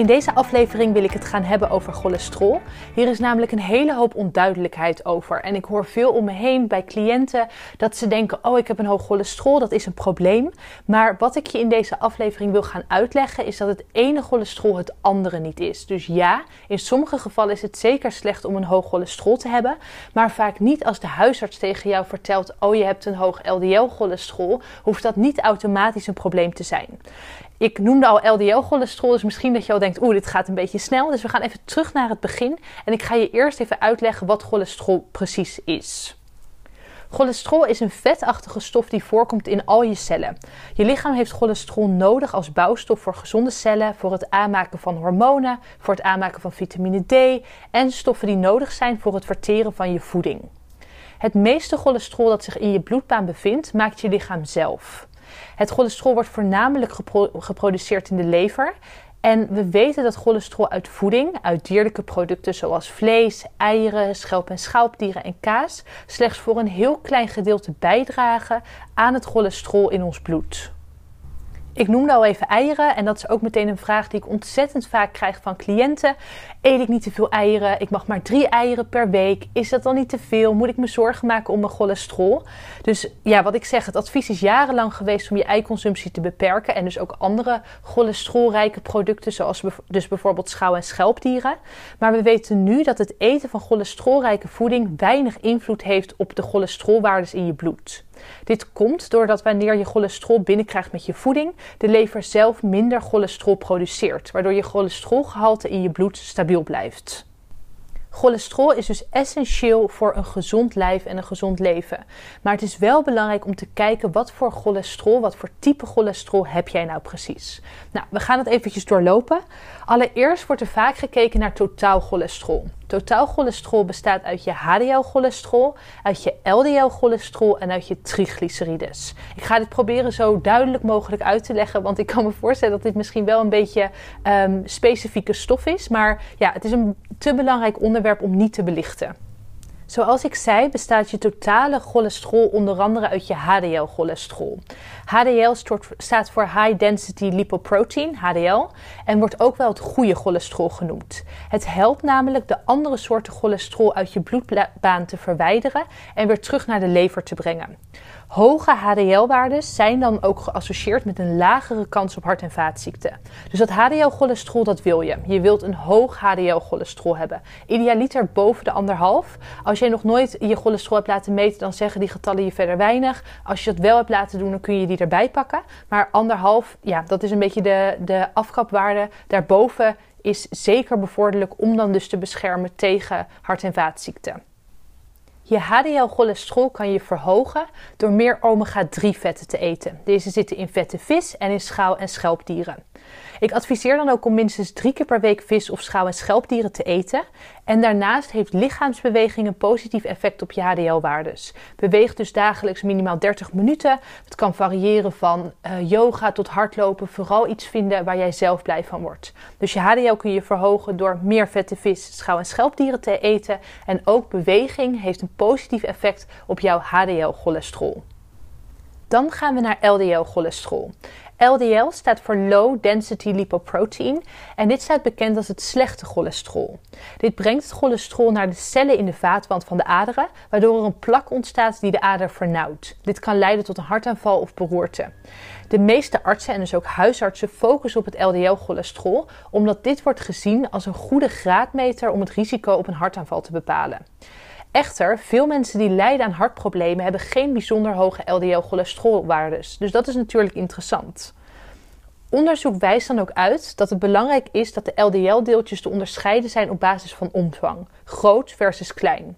In deze aflevering wil ik het gaan hebben over cholesterol. Hier is namelijk een hele hoop onduidelijkheid over. En ik hoor veel om me heen bij cliënten dat ze denken: Oh, ik heb een hoog cholesterol, dat is een probleem. Maar wat ik je in deze aflevering wil gaan uitleggen, is dat het ene cholesterol het andere niet is. Dus ja, in sommige gevallen is het zeker slecht om een hoog cholesterol te hebben. Maar vaak niet als de huisarts tegen jou vertelt: Oh, je hebt een hoog LDL-cholesterol, hoeft dat niet automatisch een probleem te zijn. Ik noemde al LDL-cholesterol, dus misschien dat je al denkt, oeh, dit gaat een beetje snel. Dus we gaan even terug naar het begin en ik ga je eerst even uitleggen wat cholesterol precies is. Cholesterol is een vetachtige stof die voorkomt in al je cellen. Je lichaam heeft cholesterol nodig als bouwstof voor gezonde cellen, voor het aanmaken van hormonen, voor het aanmaken van vitamine D en stoffen die nodig zijn voor het verteren van je voeding. Het meeste cholesterol dat zich in je bloedbaan bevindt, maakt je lichaam zelf. Het cholesterol wordt voornamelijk geproduceerd in de lever. En we weten dat cholesterol uit voeding, uit dierlijke producten zoals vlees, eieren, schelp- en schalpdieren en kaas, slechts voor een heel klein gedeelte bijdragen aan het cholesterol in ons bloed. Ik noemde al even eieren en dat is ook meteen een vraag die ik ontzettend vaak krijg van cliënten. Eet ik niet te veel eieren? Ik mag maar drie eieren per week. Is dat dan niet te veel? Moet ik me zorgen maken om mijn cholesterol? Dus ja, wat ik zeg, het advies is jarenlang geweest om je eiconsumptie te beperken en dus ook andere cholesterolrijke producten zoals dus bijvoorbeeld schouw- en schelpdieren. Maar we weten nu dat het eten van cholesterolrijke voeding weinig invloed heeft op de cholesterolwaardes in je bloed. Dit komt doordat wanneer je cholesterol binnenkrijgt met je voeding, de lever zelf minder cholesterol produceert, waardoor je cholesterolgehalte in je bloed stabiel blijft. Cholesterol is dus essentieel voor een gezond lijf en een gezond leven. Maar het is wel belangrijk om te kijken wat voor cholesterol, wat voor type cholesterol heb jij nou precies. Nou, we gaan het eventjes doorlopen. Allereerst wordt er vaak gekeken naar totaal cholesterol. Totaal cholesterol bestaat uit je HDL-cholesterol, uit je LDL-cholesterol en uit je triglycerides. Ik ga dit proberen zo duidelijk mogelijk uit te leggen, want ik kan me voorstellen dat dit misschien wel een beetje um, specifieke stof is. Maar ja, het is een te belangrijk onderwerp om niet te belichten. Zoals ik zei, bestaat je totale cholesterol onder andere uit je HDL-cholesterol. HDL staat voor High Density Lipoprotein, HDL, en wordt ook wel het goede cholesterol genoemd. Het helpt namelijk de andere soorten cholesterol uit je bloedbaan te verwijderen en weer terug naar de lever te brengen. Hoge HDL-waarden zijn dan ook geassocieerd met een lagere kans op hart- en vaatziekten. Dus dat HDL-cholesterol, dat wil je. Je wilt een hoog HDL-cholesterol hebben. Idealiter boven de anderhalf. Als jij nog nooit je cholesterol hebt laten meten, dan zeggen die getallen je verder weinig. Als je dat wel hebt laten doen, dan kun je die erbij pakken. Maar anderhalf, ja, dat is een beetje de, de afkapwaarde. Daarboven is zeker bevorderlijk om dan dus te beschermen tegen hart- en vaatziekten. Je HDL-cholesterol kan je verhogen door meer omega-3 vetten te eten. Deze zitten in vette vis en in schouw- en schelpdieren. Ik adviseer dan ook om minstens drie keer per week vis of schouw- en schelpdieren te eten. En daarnaast heeft lichaamsbeweging een positief effect op je HDL-waardes. Beweeg dus dagelijks minimaal 30 minuten. Het kan variëren van uh, yoga tot hardlopen. Vooral iets vinden waar jij zelf blij van wordt. Dus je HDL kun je verhogen door meer vette vis, schouw- en schelpdieren te eten. En ook beweging heeft een positief effect op jouw HDL-cholesterol. Dan gaan we naar LDL-cholesterol. LDL staat voor Low Density Lipoprotein en dit staat bekend als het slechte cholesterol. Dit brengt het cholesterol naar de cellen in de vaatwand van de aderen, waardoor er een plak ontstaat die de ader vernauwt. Dit kan leiden tot een hartaanval of beroerte. De meeste artsen en dus ook huisartsen focussen op het LDL-cholesterol, omdat dit wordt gezien als een goede graadmeter om het risico op een hartaanval te bepalen. Echter, veel mensen die lijden aan hartproblemen hebben geen bijzonder hoge LDL-cholesterolwaardes. Dus dat is natuurlijk interessant. Onderzoek wijst dan ook uit dat het belangrijk is dat de LDL-deeltjes te onderscheiden zijn op basis van omvang, groot versus klein.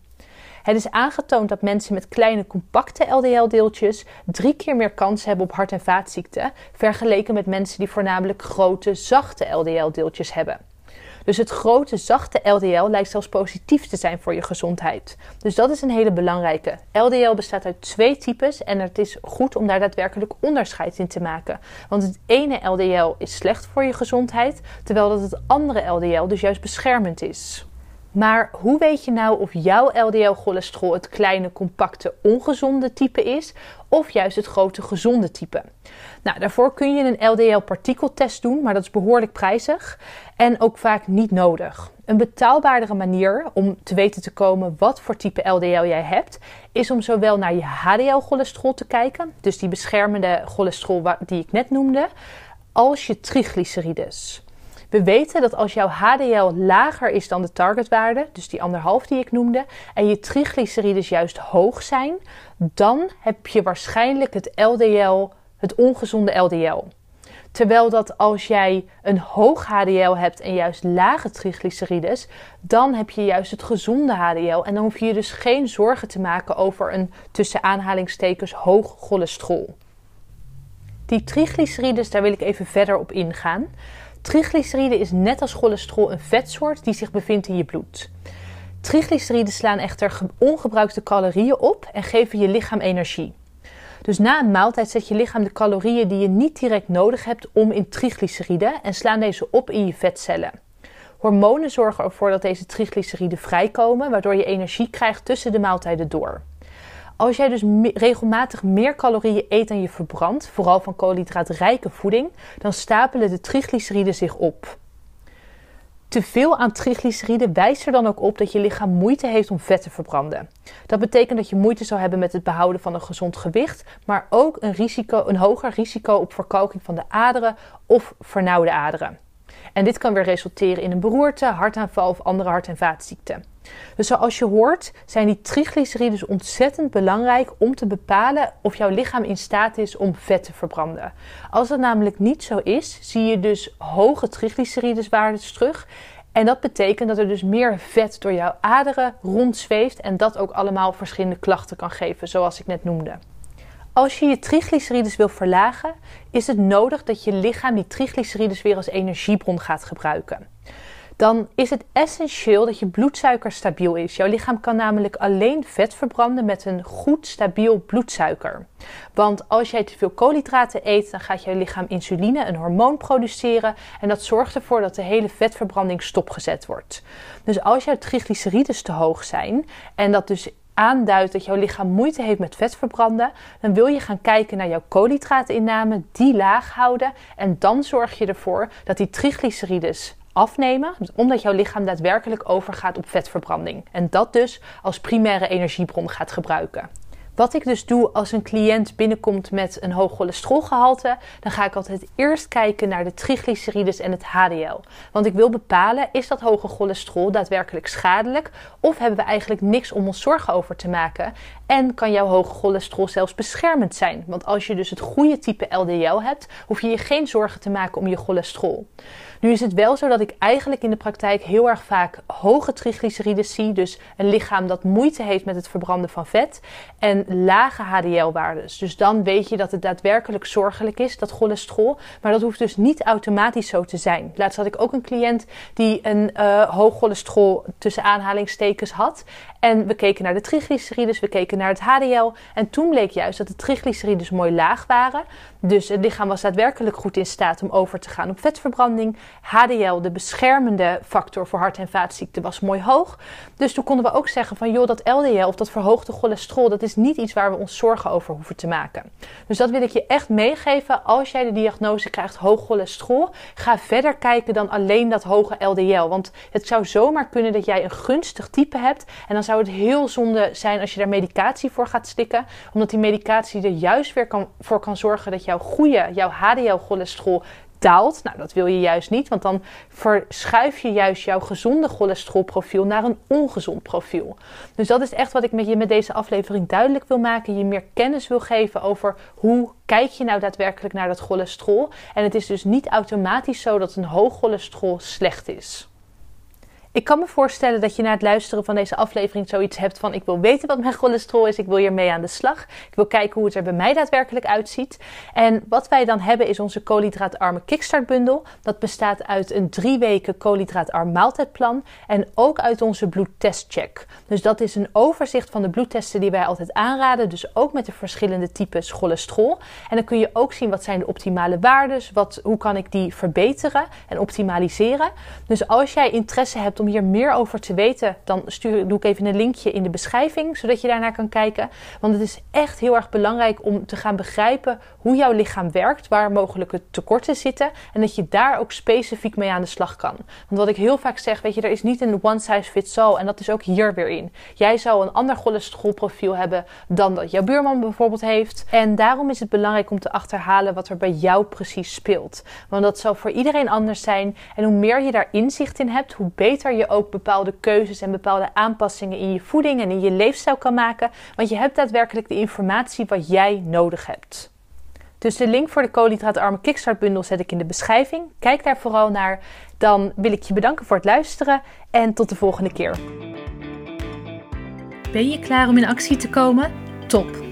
Het is aangetoond dat mensen met kleine compacte LDL-deeltjes drie keer meer kans hebben op hart- en vaatziekten, vergeleken met mensen die voornamelijk grote zachte LDL-deeltjes hebben. Dus het grote, zachte LDL lijkt zelfs positief te zijn voor je gezondheid. Dus dat is een hele belangrijke. LDL bestaat uit twee types en het is goed om daar daadwerkelijk onderscheid in te maken. Want het ene LDL is slecht voor je gezondheid, terwijl dat het andere LDL dus juist beschermend is. Maar hoe weet je nou of jouw LDL-cholesterol het kleine, compacte, ongezonde type is of juist het grote, gezonde type? Nou, daarvoor kun je een LDL-partikeltest doen, maar dat is behoorlijk prijzig en ook vaak niet nodig. Een betaalbaardere manier om te weten te komen wat voor type LDL jij hebt, is om zowel naar je HDL-cholesterol te kijken, dus die beschermende cholesterol die ik net noemde, als je triglycerides. We weten dat als jouw HDL lager is dan de targetwaarde, dus die anderhalf die ik noemde, en je triglycerides juist hoog zijn, dan heb je waarschijnlijk het LDL, het ongezonde LDL. Terwijl dat als jij een hoog HDL hebt en juist lage triglycerides, dan heb je juist het gezonde HDL. En dan hoef je je dus geen zorgen te maken over een tussen aanhalingstekens hoog cholesterol. Die triglycerides, daar wil ik even verder op ingaan. Triglyceride is net als cholesterol een vetsoort die zich bevindt in je bloed. Triglyceriden slaan echter ongebruikte calorieën op en geven je lichaam energie. Dus na een maaltijd zet je lichaam de calorieën die je niet direct nodig hebt om in triglyceriden en slaan deze op in je vetcellen. Hormonen zorgen ervoor dat deze triglyceriden vrijkomen, waardoor je energie krijgt tussen de maaltijden door. Als jij dus regelmatig meer calorieën eet dan je verbrandt, vooral van koolhydraatrijke voeding, dan stapelen de triglyceriden zich op. Te veel aan triglyceriden wijst er dan ook op dat je lichaam moeite heeft om vet te verbranden. Dat betekent dat je moeite zal hebben met het behouden van een gezond gewicht, maar ook een, risico, een hoger risico op verkalking van de aderen of vernauwde aderen. En dit kan weer resulteren in een beroerte, hartaanval of andere hart- en vaatziekten. Dus zoals je hoort, zijn die triglyceriden ontzettend belangrijk om te bepalen of jouw lichaam in staat is om vet te verbranden. Als dat namelijk niet zo is, zie je dus hoge triglycerideswaardes terug. En dat betekent dat er dus meer vet door jouw aderen rondzweeft en dat ook allemaal verschillende klachten kan geven, zoals ik net noemde. Als je je triglycerides wil verlagen, is het nodig dat je lichaam die triglycerides weer als energiebron gaat gebruiken dan is het essentieel dat je bloedsuiker stabiel is. Jouw lichaam kan namelijk alleen vet verbranden met een goed stabiel bloedsuiker. Want als jij te veel koolhydraten eet, dan gaat jouw lichaam insuline, een hormoon, produceren. En dat zorgt ervoor dat de hele vetverbranding stopgezet wordt. Dus als jouw triglycerides te hoog zijn en dat dus aanduidt dat jouw lichaam moeite heeft met vet verbranden, dan wil je gaan kijken naar jouw koolhydraatinname, die laag houden. En dan zorg je ervoor dat die triglycerides afnemen, omdat jouw lichaam daadwerkelijk overgaat op vetverbranding. En dat dus als primaire energiebron gaat gebruiken. Wat ik dus doe als een cliënt binnenkomt met een hoog cholesterolgehalte, dan ga ik altijd eerst kijken naar de triglycerides en het HDL. Want ik wil bepalen, is dat hoge cholesterol daadwerkelijk schadelijk of hebben we eigenlijk niks om ons zorgen over te maken? En kan jouw hoge cholesterol zelfs beschermend zijn? Want als je dus het goede type LDL hebt, hoef je je geen zorgen te maken om je cholesterol. Nu is het wel zo dat ik eigenlijk in de praktijk heel erg vaak hoge triglycerides zie. Dus een lichaam dat moeite heeft met het verbranden van vet. En lage HDL-waardes. Dus dan weet je dat het daadwerkelijk zorgelijk is, dat cholesterol. Maar dat hoeft dus niet automatisch zo te zijn. Laatst had ik ook een cliënt die een uh, hoog cholesterol tussen aanhalingstekens had. En we keken naar de triglycerides, we keken naar het HDL. En toen bleek juist dat de triglycerides mooi laag waren. Dus het lichaam was daadwerkelijk goed in staat om over te gaan op vetverbranding. HDL, de beschermende factor voor hart- en vaatziekten, was mooi hoog. Dus toen konden we ook zeggen van joh, dat LDL of dat verhoogde cholesterol, dat is niet iets waar we ons zorgen over hoeven te maken. Dus dat wil ik je echt meegeven als jij de diagnose krijgt hoog cholesterol. Ga verder kijken dan alleen dat hoge LDL. Want het zou zomaar kunnen dat jij een gunstig type hebt. En dan zou het heel zonde zijn als je daar medicatie voor gaat stikken. Omdat die medicatie er juist weer kan, voor kan zorgen dat jouw goede, jouw HDL-cholesterol daalt. Nou, dat wil je juist niet, want dan verschuif je juist jouw gezonde cholesterolprofiel naar een ongezond profiel. Dus dat is echt wat ik met je met deze aflevering duidelijk wil maken. Je meer kennis wil geven over hoe kijk je nou daadwerkelijk naar dat cholesterol. En het is dus niet automatisch zo dat een hoog cholesterol slecht is. Ik kan me voorstellen dat je na het luisteren van deze aflevering zoiets hebt van: ik wil weten wat mijn cholesterol is, ik wil hiermee aan de slag. Ik wil kijken hoe het er bij mij daadwerkelijk uitziet. En wat wij dan hebben is onze koolhydraatarme Kickstart bundel. Dat bestaat uit een drie weken koolhydraatarm maaltijdplan en ook uit onze bloedtestcheck. Dus dat is een overzicht van de bloedtesten die wij altijd aanraden, dus ook met de verschillende types cholesterol. En dan kun je ook zien wat zijn de optimale waarden, wat, hoe kan ik die verbeteren en optimaliseren. Dus als jij interesse hebt om hier meer over te weten, dan stuur, doe ik even een linkje in de beschrijving, zodat je daarnaar kan kijken. Want het is echt heel erg belangrijk om te gaan begrijpen hoe jouw lichaam werkt, waar mogelijke tekorten zitten en dat je daar ook specifiek mee aan de slag kan. Want wat ik heel vaak zeg, weet je, er is niet een one size fits all en dat is ook hier weer in. Jij zou een ander cholesterolprofiel hebben dan dat jouw buurman bijvoorbeeld heeft. En daarom is het belangrijk om te achterhalen wat er bij jou precies speelt. Want dat zal voor iedereen anders zijn. En hoe meer je daar inzicht in hebt, hoe beter je ook bepaalde keuzes en bepaalde aanpassingen in je voeding en in je leefstijl kan maken. Want je hebt daadwerkelijk de informatie wat jij nodig hebt. Dus de link voor de koolhydraatarme Kickstart bundel zet ik in de beschrijving. Kijk daar vooral naar. Dan wil ik je bedanken voor het luisteren en tot de volgende keer. Ben je klaar om in actie te komen? Top!